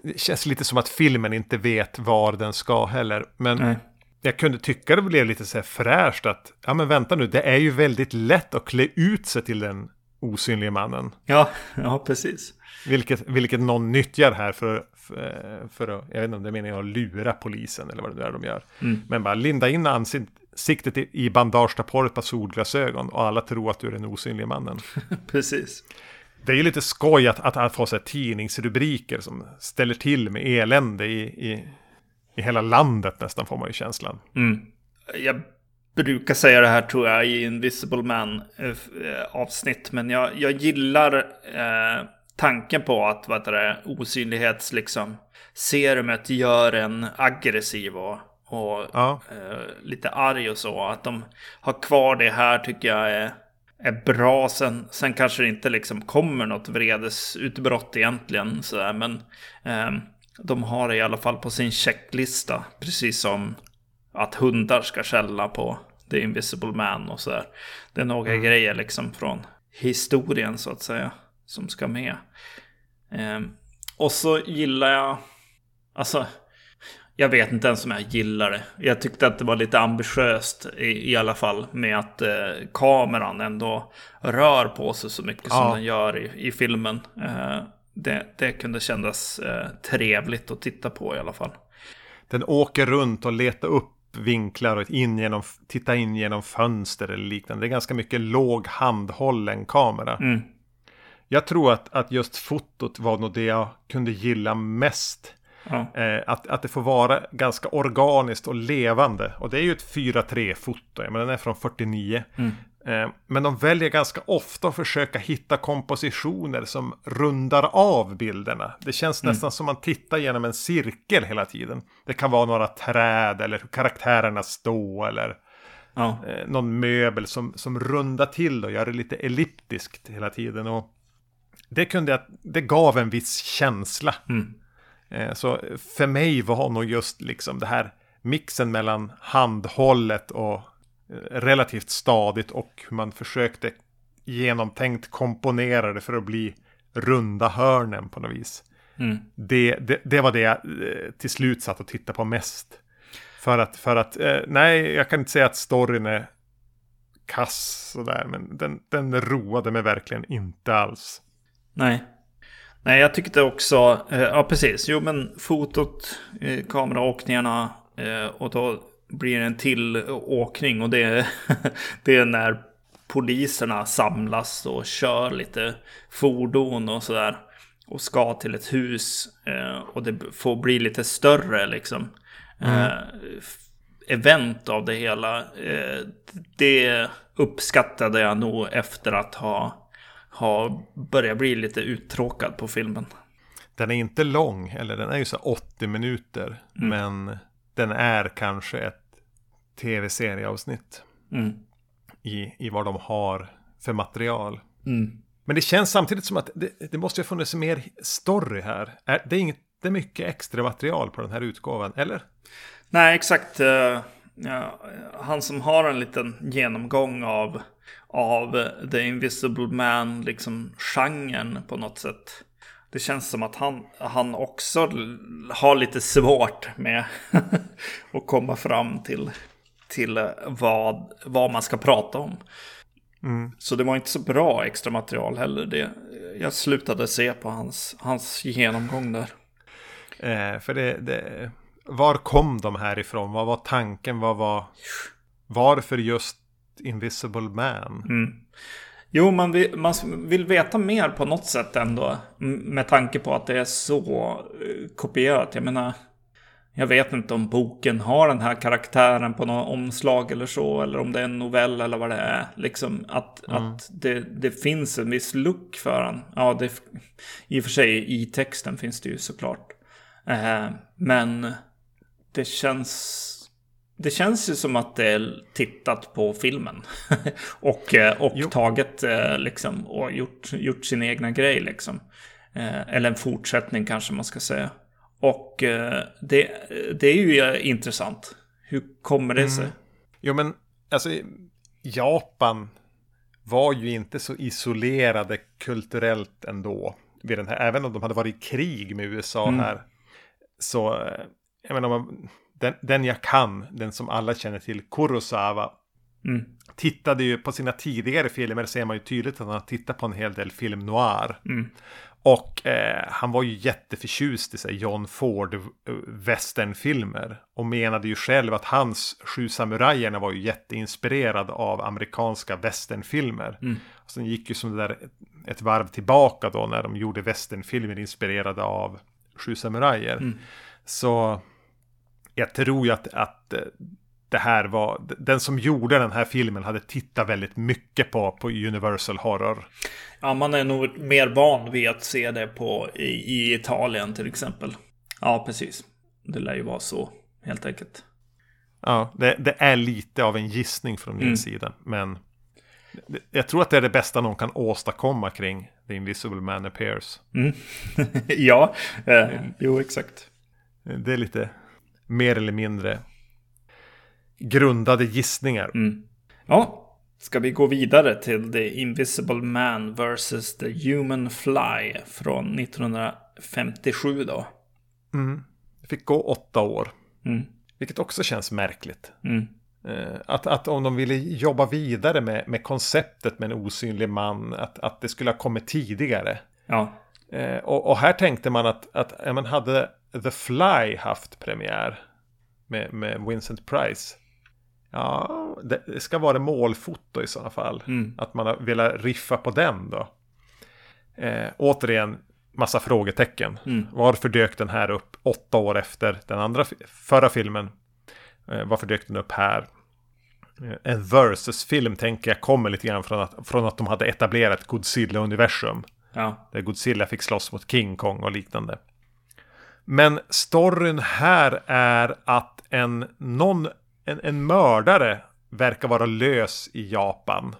Det känns lite som att filmen inte vet var den ska heller. Men Nej. jag kunde tycka det blev lite så här fräscht att, ja men vänta nu, det är ju väldigt lätt att klä ut sig till den osynliga mannen. Ja, ja precis. Vilket, vilket någon nyttjar här för, för, för att, jag vet inte om det är meningen att lura polisen eller vad det är de gör. Mm. Men bara linda in ansiktet siktet i bandage, ta på ett par solglasögon och alla tror att du är den osynliga mannen. Precis. Det är ju lite skoj att, att, att få så här tidningsrubriker som ställer till med elände i, i, i hela landet nästan får man ju känslan. Mm. Jag brukar säga det här tror jag i Invisible Man eh, avsnitt, men jag, jag gillar eh, tanken på att vad det, osynlighets liksom serumet gör en aggressiv och och ja. eh, lite arg och så. Att de har kvar det här tycker jag är, är bra. Sen, sen kanske det inte liksom kommer något vredesutbrott egentligen. Så Men eh, de har det i alla fall på sin checklista. Precis som att hundar ska skälla på The Invisible Man och sådär. Det är några mm. grejer liksom från historien så att säga. Som ska med. Eh, och så gillar jag... Alltså jag vet inte ens om jag gillar det. Jag tyckte att det var lite ambitiöst i, i alla fall med att eh, kameran ändå rör på sig så mycket ja. som den gör i, i filmen. Eh, det, det kunde kännas eh, trevligt att titta på i alla fall. Den åker runt och letar upp vinklar och in genom, titta in genom fönster eller liknande. Det är ganska mycket låg handhållen kamera. Mm. Jag tror att, att just fotot var nog det jag kunde gilla mest Ja. Eh, att, att det får vara ganska organiskt och levande. Och det är ju ett 4-3-foto, men den är från 49. Mm. Eh, men de väljer ganska ofta att försöka hitta kompositioner som rundar av bilderna. Det känns Mm. nästan som man tittar genom en cirkel hela tiden. Det kan vara några träd eller hur karaktärerna står eller Ja. eh, någon möbel som, som rundar till och gör det lite elliptiskt hela tiden. Och det, kunde, jag- det gav en viss känsla. Mm. Eh, Så för mig var nog just liksom det här mixen mellan handhållet och relativt stadigt och hur man försökte genomtänkt komponera det för att bli runda hörnen på något vis. Mm. Det, det, det var det jag eh, till slut satt och tittade på mest. För att, för att eh, nej, jag kan inte säga att storyn är kass sådär, men den, den roade mig verkligen inte alls. Nej. Nej, jag tyckte också, eh, ja precis, jo men fotot, eh, kameraåkningarna och då blir en till åkning och det, är- det är när poliserna samlas och kör lite fordon och sådär och ska till ett hus eh, och det får bli lite större liksom. Eh, f- event av det hela. Eh, det uppskattade jag nog efter att ha, ha börjat bli lite uttråkad på filmen. Den är inte lång, eller den är ju så 80 minuter. Men den är kanske ett tv-serieavsnitt Mm. i, i vad de har för material. Mm. Men det känns samtidigt som att det, det måste ju ha funnits mer story här. Är, det är inte mycket extra material på den här utgåvan, eller? Nej, exakt. eh, ja, han som har en liten genomgång av, av The Invisible Man, liksom genren på något sätt. Det känns som att han, han också har lite svårt med att komma fram till, till eh, vad, vad man ska prata om. Så det var inte så bra extra material heller. Det, jag slutade se på hans, hans genomgång där. Eh, för det, det, var kom de här ifrån? Vad var tanken? Vad var... Varför just Invisible Man? Mm. Jo, man vill, man vill veta mer på något sätt ändå. Med tanke på att det är så eh, kopierat. Jag menar, jag vet inte om boken har den här karaktären på något omslag eller så. Eller om det är en novell eller vad det är. Liksom att, att det, det finns en viss look för den. Ja, det, i och för sig i texten finns det ju såklart. Eh, men det känns... Det känns ju som att det är tittat på filmen. och eh, och Jo. tagit eh, liksom och gjort, gjort sin egna grej liksom. Eh, Eller en fortsättning kanske man ska säga. Och det, det är ju intressant. Hur kommer det sig? Jo men, alltså Japan var ju inte så isolerade kulturellt ändå. Vid den här, även om de hade varit i krig med USA här. Så, jag menar, man- den, den jag kan, den som alla känner till, Kurosawa. Mm. Tittade ju på sina tidigare filmer, ser man ju tydligt att han har tittat på en hel del film noir. Mm. Och eh, han var ju jätteförtjust i sig John Ford eh, westernfilmer. Och menade ju själv att hans Sju samurajerna var ju jätteinspirerad av amerikanska westernfilmer. Och sen gick ju som det där ett, varv tillbaka då när de gjorde westernfilmer inspirerade av Sju samurajer. Så jag tror ju att, att eh, det här var, den som gjorde den här filmen hade tittat väldigt mycket på, på Universal Horror. Ja, man är nog mer van vid att se det på, i, i Italien till exempel. Ja, precis. Det lär ju vara så, helt enkelt. Ja, det, det är lite av en gissning från min Mm. sida. Men jag tror att det är det bästa någon kan åstadkomma kring The Invisible Man Appears. Mm. ja, eh, jo exakt. Det är lite mer eller mindre grundade gissningar. Mm. Ja, ska vi gå vidare till The Invisible Man vs. The Human Fly från 1957 då? Det fick gå åtta år. Mm. Vilket också känns märkligt. Mm. Eh, Att, att om de ville jobba vidare med, med konceptet med en osynlig man, att, att det skulle ha kommit tidigare. Ja. Eh, och, och här tänkte man att, att ja, men hade The Fly haft premiär med, med Vincent Price. Ja, det, det ska vara målfoto i sådana fall. Mm. Att man har velat riffa på den då. Eh, återigen, massa frågetecken. Mm. Varför dök den här upp åtta år efter den andra förra filmen? Eh, varför dök den upp här? Eh, en versus-film tänker jag kommer lite grann från att, från att de hade etablerat Godzilla-universum. Ja. Där Godzilla fick slåss mot King Kong och liknande. Men storyn här är att en, någon, en, en mördare verkar vara lös i Japan.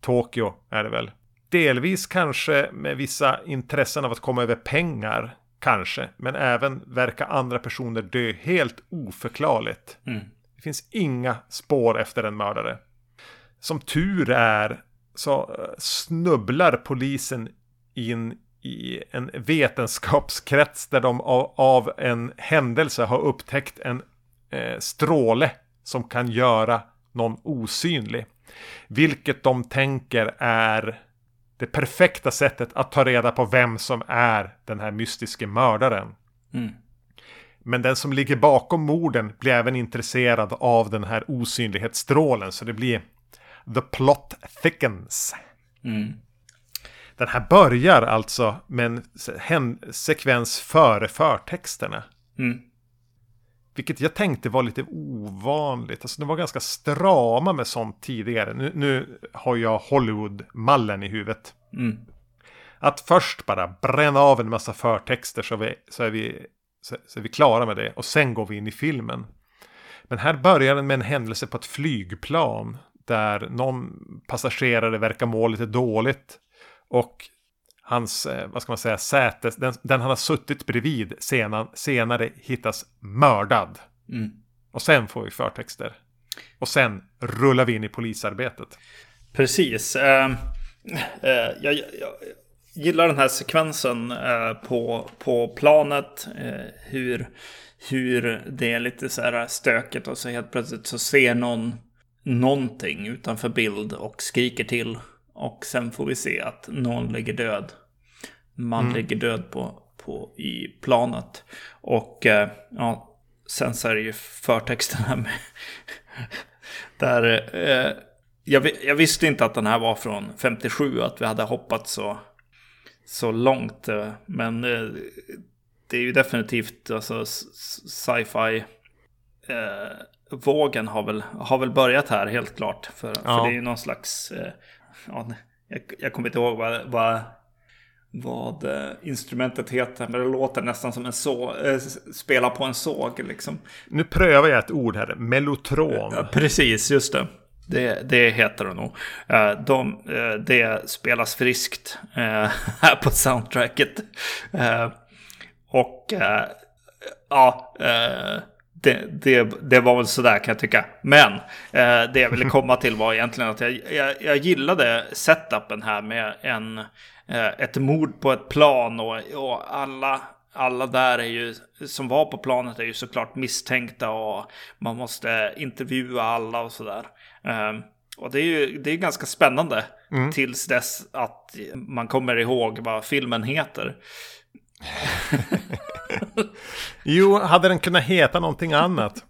Tokyo är det väl. Delvis kanske med vissa intressen av att komma över pengar. Kanske. Men även verkar andra personer dö helt oförklarligt. Mm. Det finns inga spår efter en mördare. Som tur är så snubblar polisen in i en vetenskapskrets där de av, av en händelse har upptäckt en eh, stråle som kan göra någon osynlig. Vilket de tänker är det perfekta sättet att ta reda på vem som är den här mystiske mördaren. Mm. Men den som ligger bakom morden blir även intresserad av den här osynlighetsstrålen. Så det blir The plot thickens. Mm. Den här börjar alltså med en se- sekvens före förtexterna. Mm. Vilket jag tänkte var lite ovanligt. Alltså de var ganska strama med sånt tidigare. Nu, nu har jag Hollywood-mallen i huvudet. Mm. Att först bara bränna av en massa förtexter så, vi, så, är vi, så, så är vi klara med det. Och sen går vi in i filmen. Men här börjar den med en händelse på ett flygplan. Där någon passagerare verkar må lite dåligt. Och hans, eh, vad ska man säga, säte, den, den han har suttit bredvid senan, senare hittas mördad. Mm. Och sen får vi förtexter. Och sen rullar vi in i polisarbetet. Precis. Eh, eh, jag, jag, jag gillar den här sekvensen eh, på, på planet. Eh, hur, hur det är lite så här stökigt och så helt plötsligt så ser någon någonting utanför bild och skriker till. Och sen får vi se att någon ligger död. Man ligger död på, på, i planet. Och eh, ja, sen så är det ju förtexterna med... där... Eh, jag, jag visste inte att den här var från 57, att vi hade hoppat så, så långt. eh, Men eh, det är ju definitivt alltså, sci-fi. Eh, vågen har väl, har väl börjat här helt klart. För, för Ja. det är ju någon slags... Ja, jag, jag kommer inte ihåg vad, vad, vad eh, instrumentet heter. Men det låter nästan som en såg. Eh, spela på en såg liksom. Nu prövar jag ett ord här. Mellotron. Ja, precis, just det. Det, det heter det nog. Eh, De, det spelas friskt här på soundtracket. Och ja, det, det, det var väl sådär kan jag tycka. Men eh, det jag ville komma till var egentligen att jag, jag, jag gillade setupen här med en, eh, ett mord på ett plan och, och alla alla där är ju, som var på planet är ju såklart misstänkta och man måste intervjua alla och sådär. Ehm, och det är ju det är ganska spännande tills dess att man kommer ihåg vad filmen heter. Jo, hade den kunnat heta någonting annat?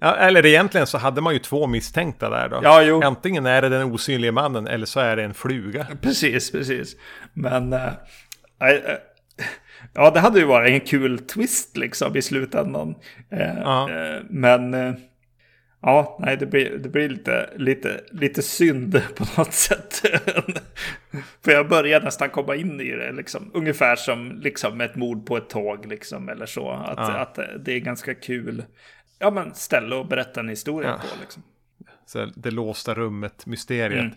Ja, eller egentligen så hade man ju två misstänkta där då. Ja, jo. Antingen är det den osynliga mannen eller så är det en fluga. Precis, precis. Men... eh, eh, ja, det hade ju varit en kul twist liksom i slutändan. Eh, men... ja, nej, det blir, det blir lite, lite, lite synd på något sätt. För jag börjar nästan komma in i det, liksom. Ungefär som liksom, ett mord på ett tåg, liksom, eller så. Att, Ja. att det är ganska kul. Ja, men ställe och berätta en historia Ja. på, liksom. Så det låsta rummet, mysteriet. Mm.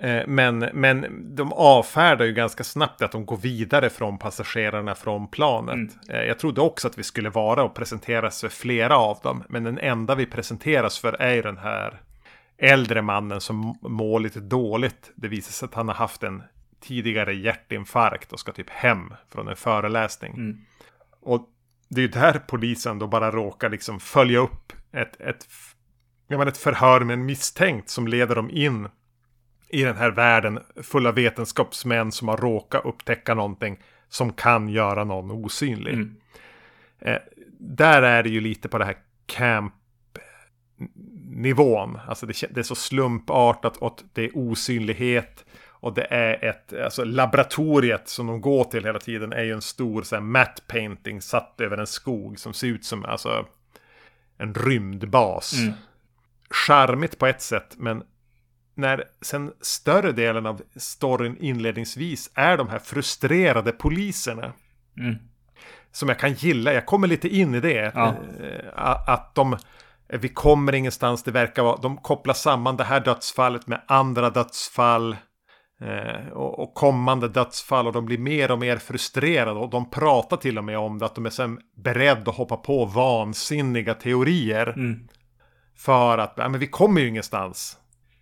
Eh, Men, men de avfärdar ju ganska snabbt att de går vidare från passagerarna från planet. Mm. Eh, Jag trodde också att vi skulle vara och presenteras för flera av dem. Men den enda vi presenteras för är ju den här äldre mannen som mår lite dåligt. Det visar sig att han har haft en tidigare hjärtinfarkt och ska typ hem från en föreläsning. Mm. Och det är ju där polisen då bara råkar liksom följa upp ett, ett, ett förhör med en misstänkt som leder dem in i den här världen full av vetenskapsmän som har råkat upptäcka någonting som kan göra någon osynlig. Mm. Eh, där är det ju lite på det här camp nivån. Alltså det, det är så slumpartat och det är osynlighet. Och det är ett, alltså laboratoriet som de går till hela tiden är ju en stor så här, matte painting satt över en skog som ser ut som alltså en rymdbas. Mm. Charmigt på ett sätt, men när sen större delen av storyn inledningsvis är de här frustrerade poliserna. Mm. Som jag kan gilla, jag kommer lite in i det. Ja. Eh, att de, vi kommer ingenstans, det verkar vara, de kopplar samman det här dödsfallet med andra dödsfall. Eh, och, och, kommande dödsfall och de blir mer och mer frustrerade och de pratar till och med om det att de är sen beredda att hoppa på vansinniga teorier. Mm. För att, ja, men vi kommer ju ingenstans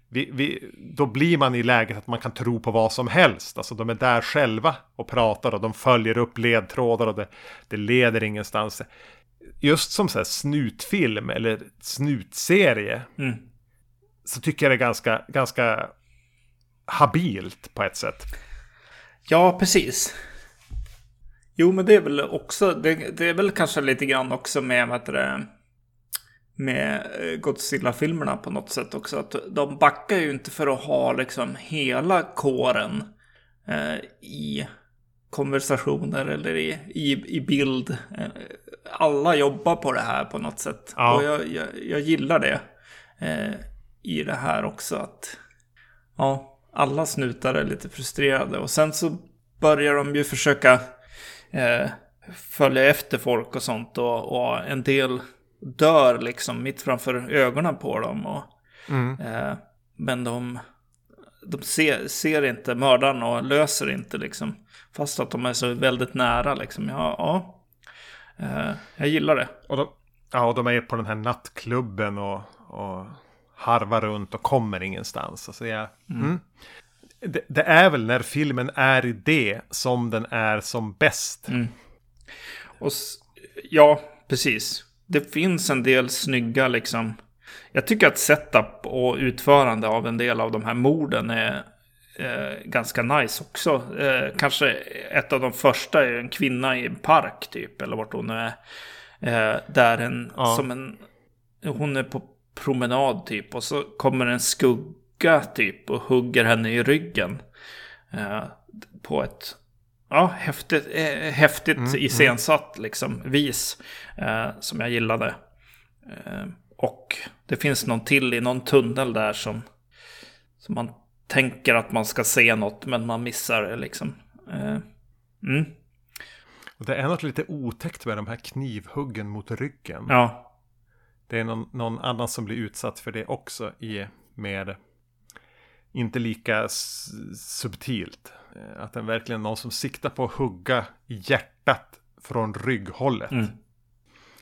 vi, vi, då blir man i läget att man kan tro på vad som helst. Alltså de är där själva och pratar och de följer upp ledtrådar och det, det leder ingenstans. Just som så här snutfilm eller snutserie. Mm. Så tycker jag det är ganska, ganska habilt på ett sätt. Ja, precis. Jo, men det är väl också, det, det är väl kanske lite grann också med, vad heter det, med eh, Godzilla-filmerna på något sätt också. Att de backar ju inte för att ha liksom hela kåren eh, i konversationer eller i, i, i bild. Eh, alla jobbar på det här på något sätt. Ja. Och jag, jag, jag gillar det eh, i det här också. Att ja, alla snutar är lite frustrerade. Och sen så börjar de ju försöka eh, följa efter folk och sånt. Och, och en del dör liksom mitt framför ögonen på dem. Och, mm. eh, men de, de ser, ser, inte mördaren och löser inte liksom. Fast att de är så väldigt nära liksom. Ja, ja. Eh, jag gillar det. Och de, ja, och de är på den här nattklubben och, och harvar runt och kommer ingenstans. Alltså jag, mm. Mm. Det, det, är väl när filmen är i det som den är som bäst. Mm. Och ja, precis det finns en del snygga liksom. Jag tycker att setup och utförande av en del av de här morden är eh, ganska nice också. Eh, kanske ett av de första är en kvinna i en park typ, eller vart hon är. Eh, där en, ja. som en, hon är på promenad typ och så kommer en skugga typ och hugger henne i ryggen. Eh, på ett ja, häftigt, eh, häftigt mm, mm. iscensatt mm. liksom, vis eh, som jag gillade. Eh, och det finns någon till i någon tunnel där som, som man tänker att man ska se något men man missar det liksom. Eh, mm. Det är något lite otäckt med de här knivhuggen mot ryggen. Ja. Det är någon, någon annan som blir utsatt för det också i med inte lika subtilt. Eh, att den verkligen är någon som siktar på att hugga i hjärtat från rygghållet. Mm.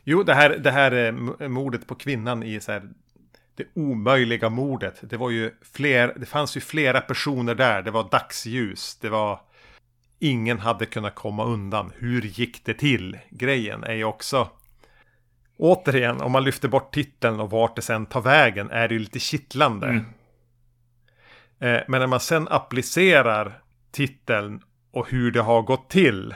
Jo, det här, det här eh, mordet på kvinnan i så här, det omöjliga mordet. Det var ju fler, det fanns ju flera personer där. Det var dagsljus. Det var ingen hade kunnat komma undan. Hur gick det till? Grejen är ju också Återigen, om man lyfter bort titeln och vart det sen tar vägen är det ju lite kittlande. Mm. Eh, men när man sen applicerar titeln och hur det har gått till.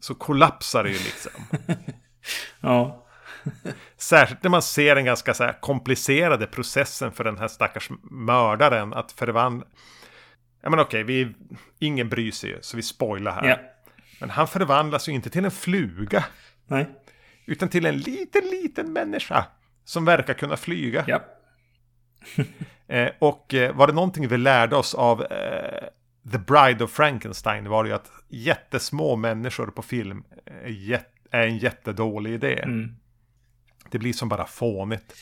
Så kollapsar det ju liksom. ja. Särskilt när man ser den ganska så komplicerade processen för den här stackars mördaren att förvandla. Ja men okej, vi, ingen bryr sig ju så vi spoilar här. Yeah. Men han förvandlas ju inte till en fluga. Nej. Utan till en liten, liten människa. Som verkar kunna flyga. Ja. eh, och eh, var det någonting vi lärde oss av eh, The Bride of Frankenstein var det ju att jättesmå människor på film är en jättedålig idé. Mm. Det blir som bara fånigt.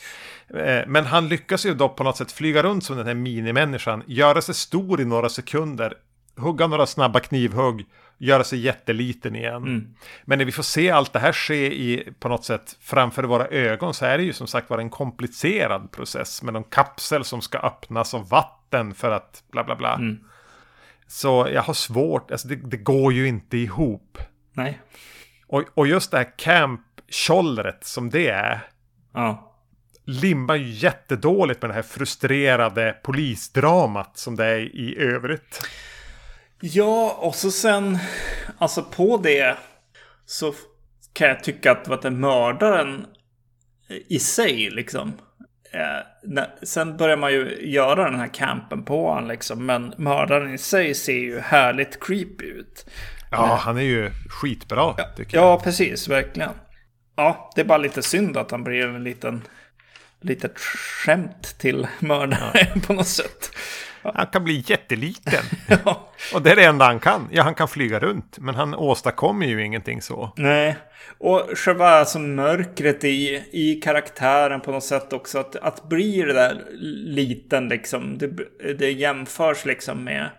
Eh, men han lyckas ju då på något sätt flyga runt som den här minimänniskan, göra sig stor i några sekunder, hugga några snabba knivhugg, göra sig jätteliten igen. Mm. Men när vi får se allt det här ske i, på något sätt framför våra ögon så är det ju som sagt var en komplicerad process med någon kapsel som ska öppnas och vatten för att bla bla bla. Mm. Så jag har svårt, alltså det, det går ju inte ihop. Nej. Och, och just det här camp-tjollret som det är. Ja. Limmar ju jättedåligt med det här frustrerade polisdramat som det är i övrigt. Ja, och så sen, alltså på det så kan jag tycka att vad mördaren i sig liksom sen börjar man ju göra den här campen på honom liksom. Men mördaren i sig ser ju härligt creepy ut. Ja, han är ju skitbra jag. Ja, precis, verkligen. Ja, det är bara lite synd att han blir en liten litet skämt till mördare ja. på något sätt. Han kan bli jätteliten. ja. Och det är det enda han kan. Ja, han kan flyga runt. Men han åstadkommer ju ingenting så. Nej. Och själva alltså mörkret i, i karaktären på något sätt också. Att, att bli det där liten liksom. Det, det jämförs liksom med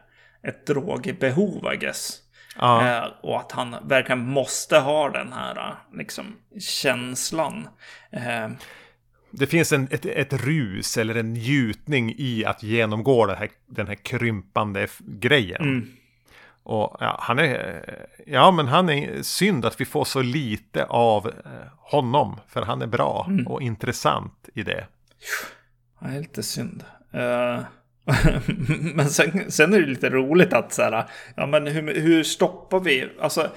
ett drogbehov, I guess. Ja. Eh, och att han verkligen måste ha den här liksom, känslan. Det finns en, ett, ett rus eller en njutning i att genomgå den här, den här krympande grejen. Mm. Och ja, han är, ja men han är synd att vi får så lite av eh, honom. För han är bra mm. och intressant i det. Ja, det är lite synd. Uh, men sen, sen, är det lite roligt att så här, ja men hur, hur stoppar vi, alltså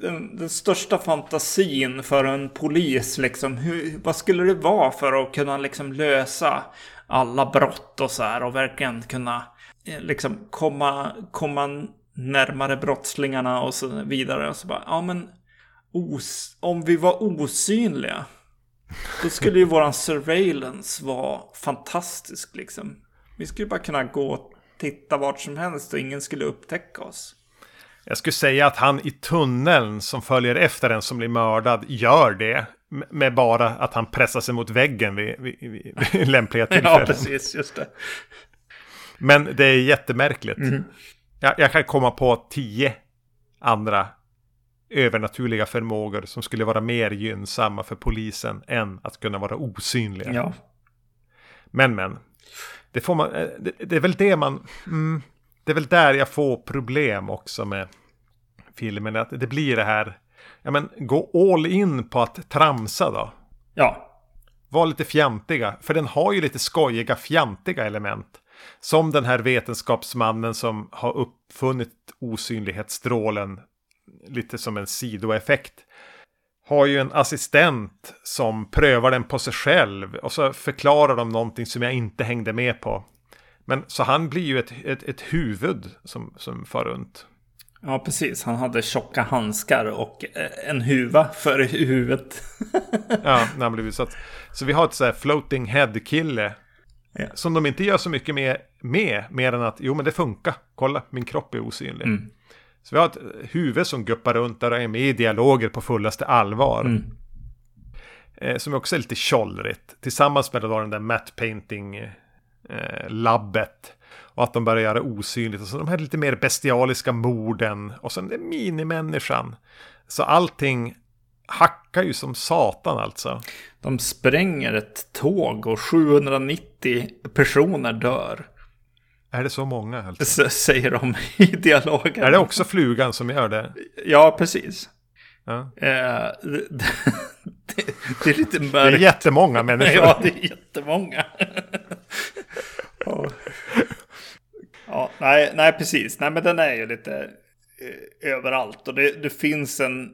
den, den, största fantasin för en polis liksom, hur, vad skulle det vara för att kunna liksom lösa alla brott och så här och verkligen kunna eh, liksom komma, komma närmare brottslingarna och så vidare. Och så bara, ja men os, om vi var osynliga, då skulle ju våran surveillance vara fantastisk liksom. Vi skulle bara kunna gå och titta vart som helst och ingen skulle upptäcka oss. Jag skulle säga att han i tunneln som följer efter den som blir mördad gör det. Med bara att han pressar sig mot väggen vid, vid, vid, vid lämpliga tillfällen. ja, precis. Just det. Men det är jättemärkligt. Mm. Jag, jag kan komma på tio andra övernaturliga förmågor som skulle vara mer gynnsamma för polisen än att kunna vara osynliga. Ja. Men men, det, får man, eh, det, det, är väl det man... Mm, det är väl där jag får problem också med filmen. Att det blir det här... Ja men gå all in på att tramsa då. Ja. Var lite fjantiga. För den har ju lite skojiga fjantiga element. Som den här vetenskapsmannen som har uppfunnit osynlighetsstrålen. Lite som en sidoeffekt har ju en assistent som prövar den på sig själv och så förklarar de någonting som jag inte hängde med på. Men så han blir ju ett, ett, ett huvud som, som far runt. Ja, precis. Han hade tjocka handskar och eh, en huva för huvudet. ja, när han blev utsatt. Så vi har ett så här floating head-kille. Ja. Som de inte gör så mycket med, med, mer än att jo men det funkar. Kolla, min kropp är osynlig. Mm. Så vi har ett huvud som guppar runt där och är med i dialoger på fullaste allvar. Mm. Eh, som också är lite tjollrigt. Tillsammans med då den där matte painting eh. Och att de börjar göra osynligt. Och så de här lite mer bestialiska morden. Och sen den minimänniskan. Så allting hackar ju som satan alltså. De spränger ett tåg och 790 personer dör. Är det så många? Alltså? Säger de i dialogen. Är det också flugan som gör det? Ja, precis. Ja. Eh, det, det, det, är lite mörkt. Det är jättemånga människor. Ja, det är jättemånga. ja, nej, nej, precis. Nej, men den är ju lite eh, överallt. Och det, det finns en,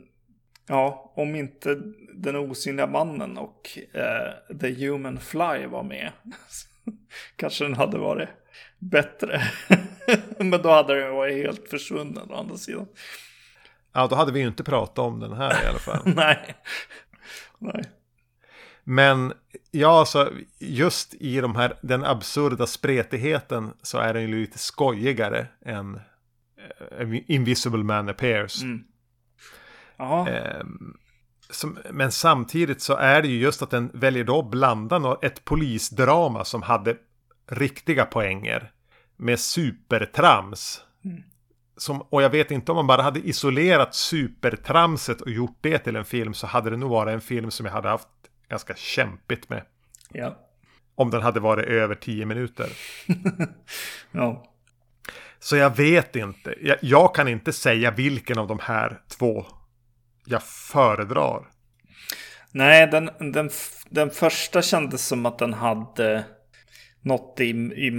ja, om inte den osynliga mannen och eh, The Human Fly var med. kanske den hade varit bättre. Men då hade den varit helt försvunnen å andra sidan. Ja, då hade vi ju inte pratat om den här i alla fall. Nej. Nej. Men ja, alltså just i de här, den absurda spretigheten så är den ju lite skojigare än uh, Invisible Man Appears. Mm. Eh, som, men samtidigt så är det ju just att den väljer då att blanda ett polisdrama som hade riktiga poänger med supertrams. Mm. Som, och jag vet inte om man bara hade isolerat supertramset och gjort det till en film så hade det nog varit en film som jag hade haft ganska kämpigt med. Ja. Om den hade varit över tio minuter. ja. Så jag vet inte. Jag, jag, kan inte säga vilken av de här två jag föredrar. Nej, den, den, den första kändes som att den hade något i, i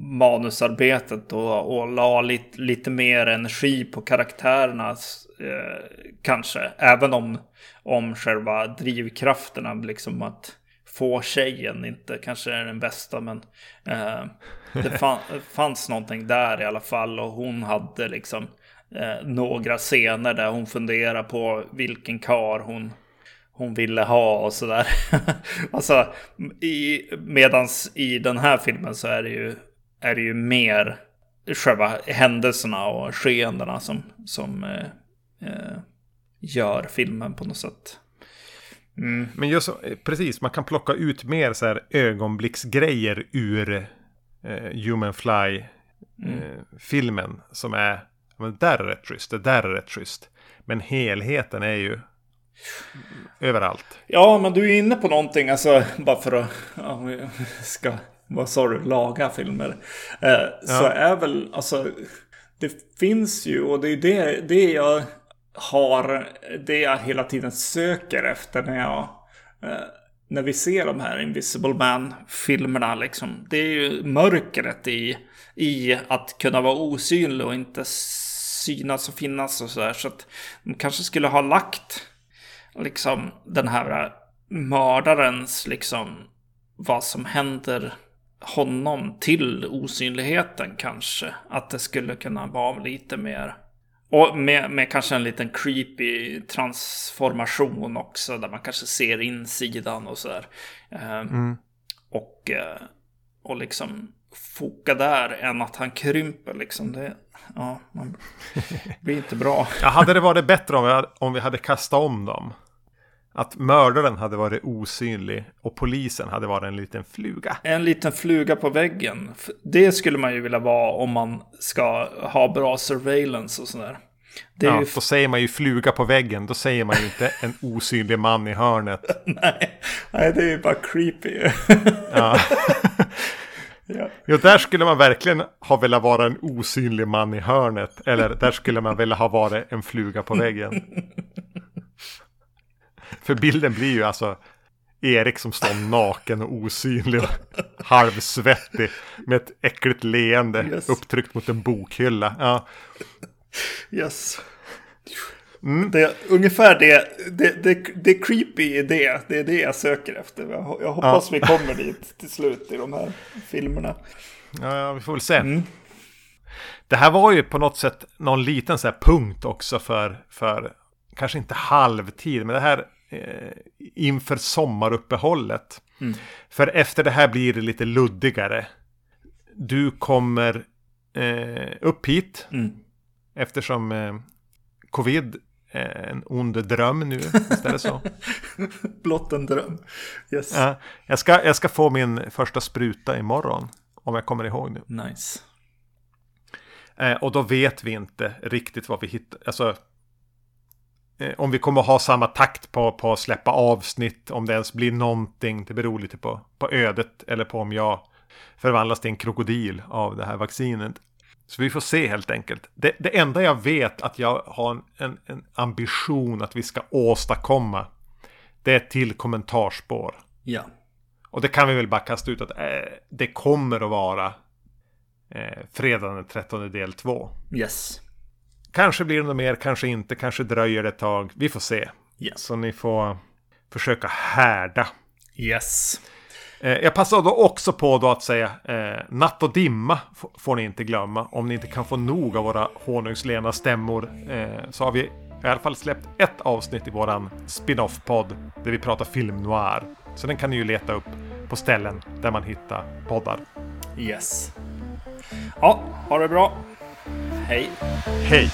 manusarbetet och, och la lite, lite mer energi på karaktärerna eh, kanske. Även om, om själva drivkrafterna, liksom att få tjejen inte kanske är den bästa men eh, det fann, fanns någonting där i alla fall och hon hade liksom eh, några scener där hon funderar på vilken kar hon hon ville ha och sådär. alltså, i, medans i den här filmen så är det ju, är det ju mer själva händelserna och skeendena som, som eh, eh, gör filmen på något sätt. Mm. Men just precis, man kan plocka ut mer så här ögonblicksgrejer ur eh, Human Fly-filmen. Mm. som är, men där är rätt schysst, det där är rätt schysst. Men helheten är ju överallt. Ja, men du är inne på någonting, alltså bara för att, ja, ska, vad sa du, laga filmer. Eh, ja. Så är väl, alltså, det finns ju, och det är det, det jag har, det jag hela tiden söker efter när jag, eh, när vi ser de här Invisible Man-filmerna liksom. Det är ju mörkret i, i att kunna vara osynlig och inte synas och finnas och sådär. Så att de kanske skulle ha lagt liksom den här mördarens liksom vad som händer honom till osynligheten kanske. Att det skulle kunna vara lite mer och med, med kanske en liten creepy transformation också. Där man kanske ser insidan och sådär. Ehm, mm. Och, eh, och liksom foka där än att han krymper liksom. Det, ja, man blir inte bra. ja, hade det varit bättre om vi hade, om vi hade kastat om dem? Att mördaren hade varit osynlig och polisen hade varit en liten fluga. En liten fluga på väggen. Det skulle man ju vilja vara om man ska ha bra surveillance och sådär. Det ja, ju... då säger man ju fluga på väggen. Då säger man ju inte en osynlig man i hörnet. nej, nej, det är ju bara creepy. ja. ja. Jo, där skulle man verkligen ha velat vara en osynlig man i hörnet. Eller där skulle man vilja ha varit en fluga på väggen. För bilden blir ju alltså Erik som står naken och osynlig och halvsvettig med ett äckligt leende yes. upptryckt mot en bokhylla. Ja. Yes. Mm. Det är ungefär det, det, det, det creepy i det. Det är det jag söker efter. Jag, jag hoppas ja. vi kommer dit till slut i de här filmerna. Ja, vi får väl se. Mm. Det här var ju på något sätt någon liten så punkt också för, för kanske inte halvtid, men det här inför sommaruppehållet. Mm. För efter det här blir det lite luddigare. Du kommer eh, upp hit. Mm. Eftersom eh, covid är en ond dröm nu. Visst är det så? Blott en dröm. Yes. Ja, jag, ska, jag ska få min första spruta imorgon. Om jag kommer ihåg nu. Nice. Eh, och då vet vi inte riktigt vad vi hittar. Alltså, Eh, om vi kommer ha samma takt på, på att släppa avsnitt, om det ens blir någonting, det beror lite på, på ödet eller på om jag förvandlas till en krokodil av det här vaccinet. Så vi får se helt enkelt. Det, det enda jag vet att jag har en, en, en, ambition att vi ska åstadkomma, det är till kommentarspår. Ja. Och det kan vi väl bara kasta ut att eh, det kommer att vara eh, fredagen den 13 del 2. Yes. Kanske blir det något mer, kanske inte, kanske dröjer det ett tag. Vi får se. Yes. Så ni får försöka härda. Yes. Eh, jag passar då också på då att säga eh, natt och dimma får ni inte glömma. Om ni inte kan få nog av våra honungslena stämmor eh, så har vi i alla fall släppt ett avsnitt i våran spin-off-podd där vi pratar film noir. Så den kan ni ju leta upp på ställen där man hittar poddar. Yes. Ja, ha det bra. Hej. Hej.